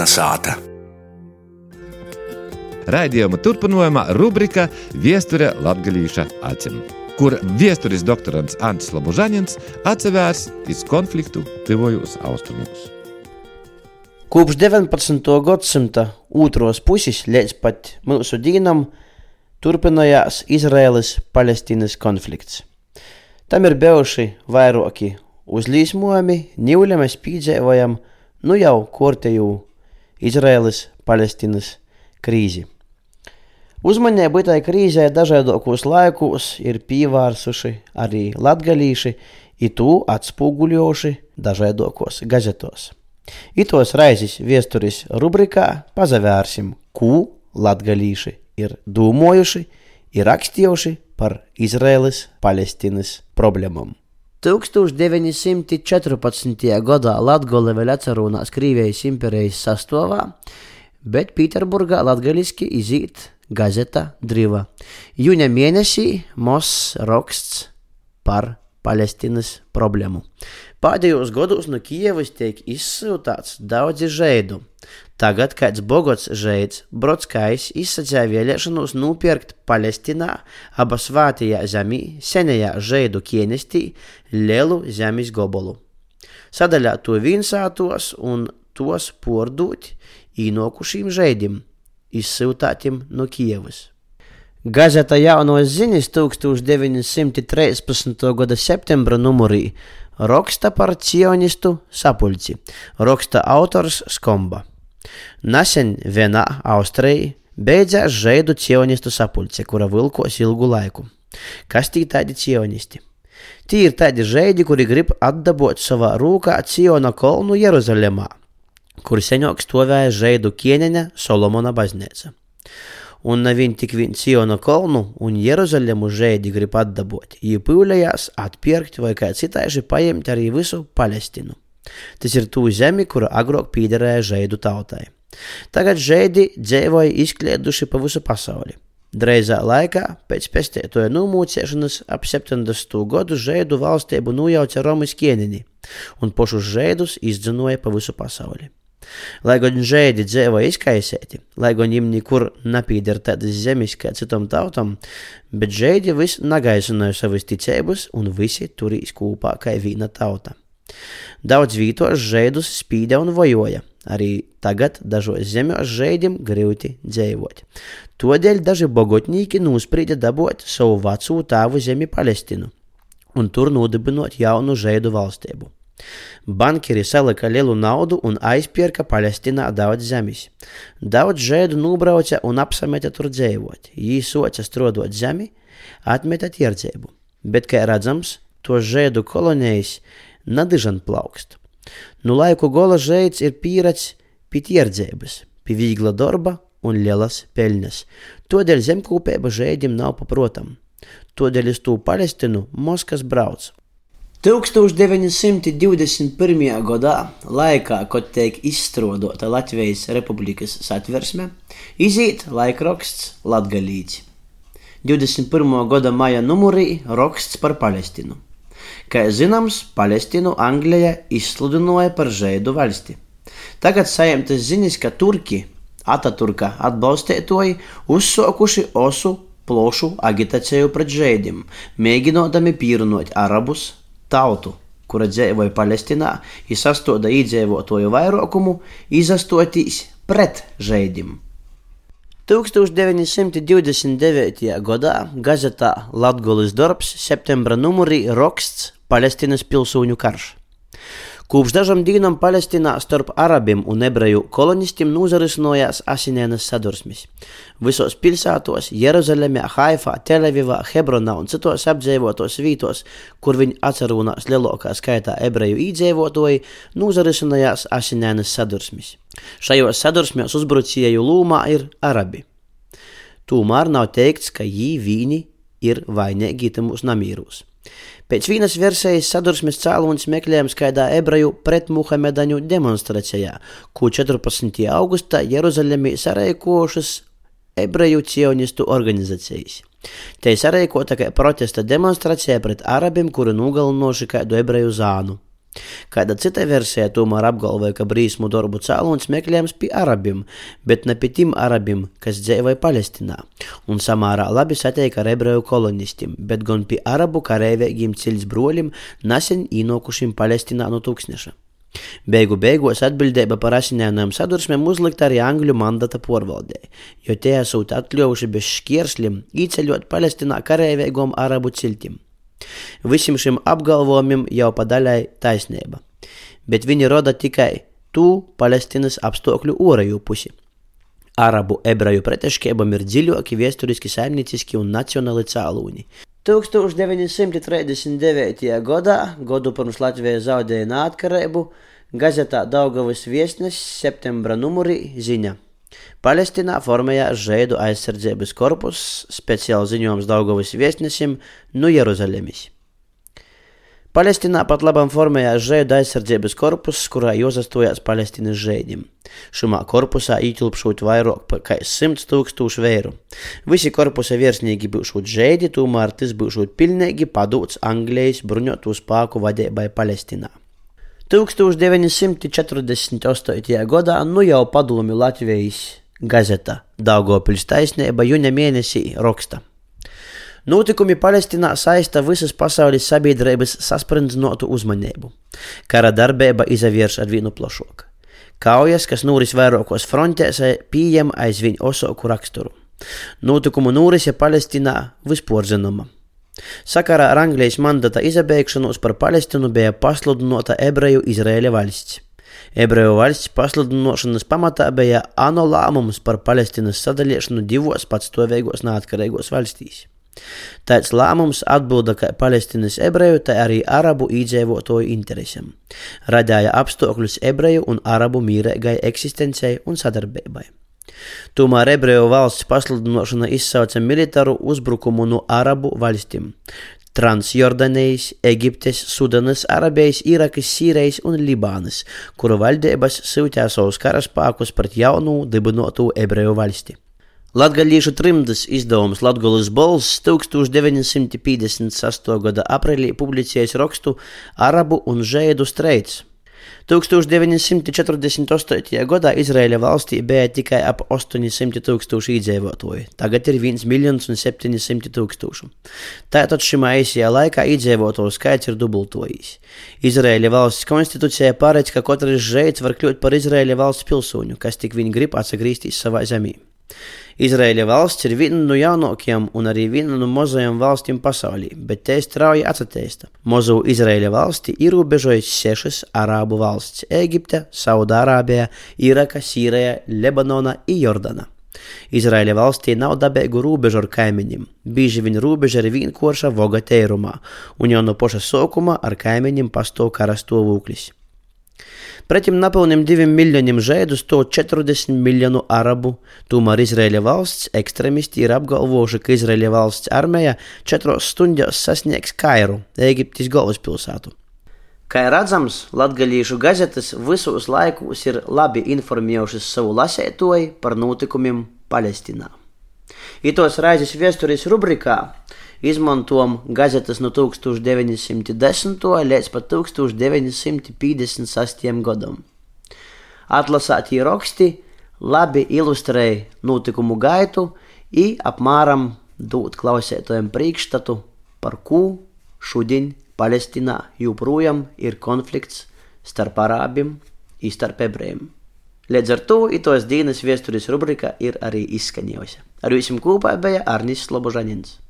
Kalnasāta. Raidījuma turpinājumā rubrika Viesture Latvijas acīm, kur viesturis doktorants Ants Labužanins atsevērs iz konfliktu tuvojos austrumos. Kopš 19. gadsimta otros puses līdz pat mūsu dīnam turpinājās Izraēlas-Palestīnas konflikts. Tam ir bijuši vairāki uzlīsmojumi, nīļa mēs piedzīvojam nu jau kortēju Izraēlas-Palestīnas krīzi. Uzmanību tai krīzē dažādos laikos ir pievērsuši arī latgalīši, it to atspoguļojuši dažādos gazetos. Itos raizes viesturis rubrikā pazavērsim, ko latgalīši ir domājuši, ir rakstījuši par Izraēlas-Palestīnas problēmām. 1914. gadā Latvija vēl atcerās Krievijas impērijas sastāvā, bet Pēterburgā latgaliski izīt gazeta Driva. Jūņa mēnesī Moss raksts par Palestīnas problēmu. Pēdējos gados no Kievas tiek izsūtāts daudzi žēdu. Tagad kāds bogots žēds Brodskais izsacīja vēlēšanos nopirkt Palestīnā aba svātajā zemī, senajā žēdu kienestī, lielu zemes gobolu. Sadaļā to vinsātos un tos pordūt īnokušīm žēdim, izsūtātiem no Kievas. Gazeta Jaunos ziņas 1913. gada septembra numurī raksta par cionistu sapulci, raksta autors Skomba. Nesen vienā Austrijā beidzās žēdu cionistu sapulce, kura vilkos ilgu laiku. Kas tī tādi cionisti? Tie ir tādi žēdi, kuri grib atdabot savā rūkā Ciona kolnu Jeruzalemā, kur senāk stāvēja žēdu ķieneņa Solomona baznīca un nevien tik vien Ciona kolnu un Jeruzalemu žēdi grib atdabot, jī pūlējās atpirkt vai kā citāži paņemt arī visu Palestinu. Tas ir tū zemi, kura agrāk pīderēja žēdu tautai. Tagad žēdi dzīvoja izklieduši pa visu pasauli. Dreizā laikā, pēc pestētoja nomūcēšanas, ap 70. gadu žēdu valstību nojauca Romas ķienini, un pošus žēdus izdzinoja pa visu pasauli. Lai gan žēdi dzīvo izkaisēti, lai gan viņiem nekur nepīder tādas zemes kā citam tautam, bet žēdi visi nagaisināja savas ticības un visi turīs kopā kā viena tauta. Daudz vītos žēdus spīdē un vojoja. Arī tagad dažos zemēs žēdim grūti dzīvot. Todēļ daži bogotnīki nusprīda dabūt savu veco tēvu zemi Palestinu un tur nodibinot jaunu žēdu valstību. Bankeri salika lielu naudu un aizpirka Palestīnā daudz zemes. Daudz žēdu nobrauca un apsameta tur dzīvot. Viņi soca strodot zemi, atmeta tirdzēbu. Bet, kā redzams, to žēdu kolonijas nadižan plaukst. Nu laiku gola žēds ir pieredz pie tirdzēbas, pie viegla darba un lielas peļņas. Todēļ zemkopība žēdim nav paprotam. Todēļ uz to Palestīnu Moskavas brauc 1921. gadā, laikā, kad tiek izstrādāta Latvijas Republikas satversme, iziet laikraksts Latvijas. 21. gada maija numurī raksts par Palestīnu. Kā zināms, Palestīnu Anglija izsludināja par žēdu valsti. Tagad saņemtas ziņas, ka Turki, Ataturka atbalstītāji, uzsākuši osu plašu agitāciju pret žēdim, mēģinot pierunāt arabus, tautu, kura dzīvoja Palestīnā, ir sastāvda iedzīvotāju vairākumu, izastotīs pret žēdim. 1929. gadā gazetā Latvijas darbs septembra numurī raksts Palestīnas pilsūņu karš. Kopš dažām dienām Palestīnā starp arabiem un ebreju kolonistiem nozarisinājās asinēnas sadursmes. Visos pilsētos, Jeruzalemē, Haifā, Televivā, Hebronā un citos apdzīvotos vītos, kur viņi atcerunās lielākā skaitā ebreju iedzīvotāji, nozarisinājās asinēnas sadursmes. Šajos sadursmēs uzbrucēju lūmā ir arabi. Tomēr nav teikts, ka vīni ir vainīgi mūsu namīrūs. Pēc vienas versijas sadursmes cēlonis meklējams kādā ebreju pretmuhamedaņu demonstrācijā, ko 14. augustā Jeruzalemē sarēkošas ebreju cionistu organizācijas. Te sarēkota kā protesta demonstrācija pret arabiem, kuri nogalinoši kādu ebreju zānu. Kāda cita versija tomēr apgalvoja, ka brīsmu darbu cēlonis meklējams pie arabiem, bet ne pie tiem arabiem, kas dzīvoja Palestīnā, un samērā labi satiek ar ebreju kolonistiem, bet gan pie arabu kareivēgiem ceļš broļiem nesen īnokušiem Palestīnā no tūkstneša. Beigu beigās atbildība par asinainām sadursmēm uzlikta arī Angļu mandata porvaldē, jo tie esot atļaujuši bez šķierslim īceļot Palestīnā kareivēgom arabu ciltim. Visam šim apgalvojumam jau padaļai taisnība, bet viņi roda tikai tū Palestīnas apstākļu ārējo pusi. Arabu ebreju preteškībam ir dziļāki vēsturiski saimnieciski un nacionāli cēlūni. 1939. gadā, gadu pirms Latvija zaudēja neatkarību, gazetā Daugavas viesnes septembra numurī ziņa. Palestīnā formējās Žēdu aizsardzības korpus, speciāli ziņojums Daugavas viesnesim no Jeruzalemes. Palestīnā pat labam formējās Žēdu aizsardzības korpus, kurā iesaistījās Palestīnas žēdim. Šumā korpusā ietilpšot vairāk par 100 tūkstošu vēru. Visi korpusa virsnieki būšot žēdi, tomēr tas būšot pilnīgi padots Anglijas bruņotu spēku vadībai Palestīnā. 1948. gadā nu jau padomju Latvijas gazeta Daugopils taisnība jūņa mēnesī raksta. Notikumi Palestīnā saista visas pasaules sabiedrības sasprindzinotu uzmanību. Kara darbība izvērš ar vienu plašāku. Kaujas, kas nūris vairākos frontēs, pieejam aizvien osāku raksturu. Notikumu nūrise Palestīnā vispār zināma. Sakarā ar Anglijas mandata izabeigšanos par Palestīnu bija pasludinota ebreju Izraēļa valsts. Ebreju valsts pasludināšanas pamatā bija ANO lēmums par Palestīnas sadalīšanu divos patstāvīgos neatkarīgos valstīs. Tāds lēmums atbilda kā Palestīnas ebreju, tā arī arabu iedzīvotāju interesam. Radīja apstākļus ebreju un arabu mīrīgai eksistencei un sadarbībai. Tomēr ebreju valsts pasludināšana izsauca militāru uzbrukumu no arabu valstīm. Transjordanijas, Eģiptes, Sudanas, Arabijas, Irakas, Sīrijas un Libānas, kuru valdības sūtīja savus karaspēkus pret jaunu dibinotu ebreju valsti. Latgalīšu trimdas izdevums Latgolas balss 1958. gada aprīlī publicējis rakstu Arabu un Žēdu streids. 1948. gadā Izraēļa valstī bija tikai ap 800 tūkstoši iedzīvotāji, tagad ir 1 miljons un 700 tūkstoši. Tātad šim aizsajā laikā iedzīvotāju skaits ir dubultojis. Izraēļa valsts konstitūcijā paredz, ka katrs žēds var kļūt par Izraēļa valsts pilsoņu, kas tik viņi grib atgriezties savā zemē. Izraēļa valsts ir viena no jaunākajām un arī viena no mazajām valstīm pasaulī, bet te strauji atsatīsta. Mazo Izraēļa valsti ierobežojas sešas arābu valsts - Eģipte, Saudārābija, Iraka, Sīrija, Lebanona un Jordana. Izraēļa valstī nav dabīgu robežu ar kaimiņiem. Bieži viņa robeža ir vienkārša voga tērumā, un jau no paša sākuma ar kaimiņiem pastāv kara stāvoklis. Pretim nepilniem diviem miljoniem žēdu sto 40 miljonu arabu, tomēr Izraēļa valsts ekstremisti ir apgalvojuši, ka Izraēļa valsts armija četros stundās sasniegs Kairu, Eģiptes galvaspilsētu. Kā redzams, latgaļiešu gazetes visos laikos ir labi informējušas savu lasētoju par notikumiem Palestīnā. Itos raizes vēstures rubrikā izmantojam gazetes no 1910. līdz pat 1956. gadam. Atlasētie raksti labi ilustrēja notikumu gaitu un apmēram dot klausētājiem priekšstatu, par ko šodien Palestīnā joprojām ir konflikts starp arābiem un starp ebrejiem. Līdz ar to itos dienas vēstures rubrika ir arī izskanējusi. Ar jums kopā bija Arnis Slobožanins.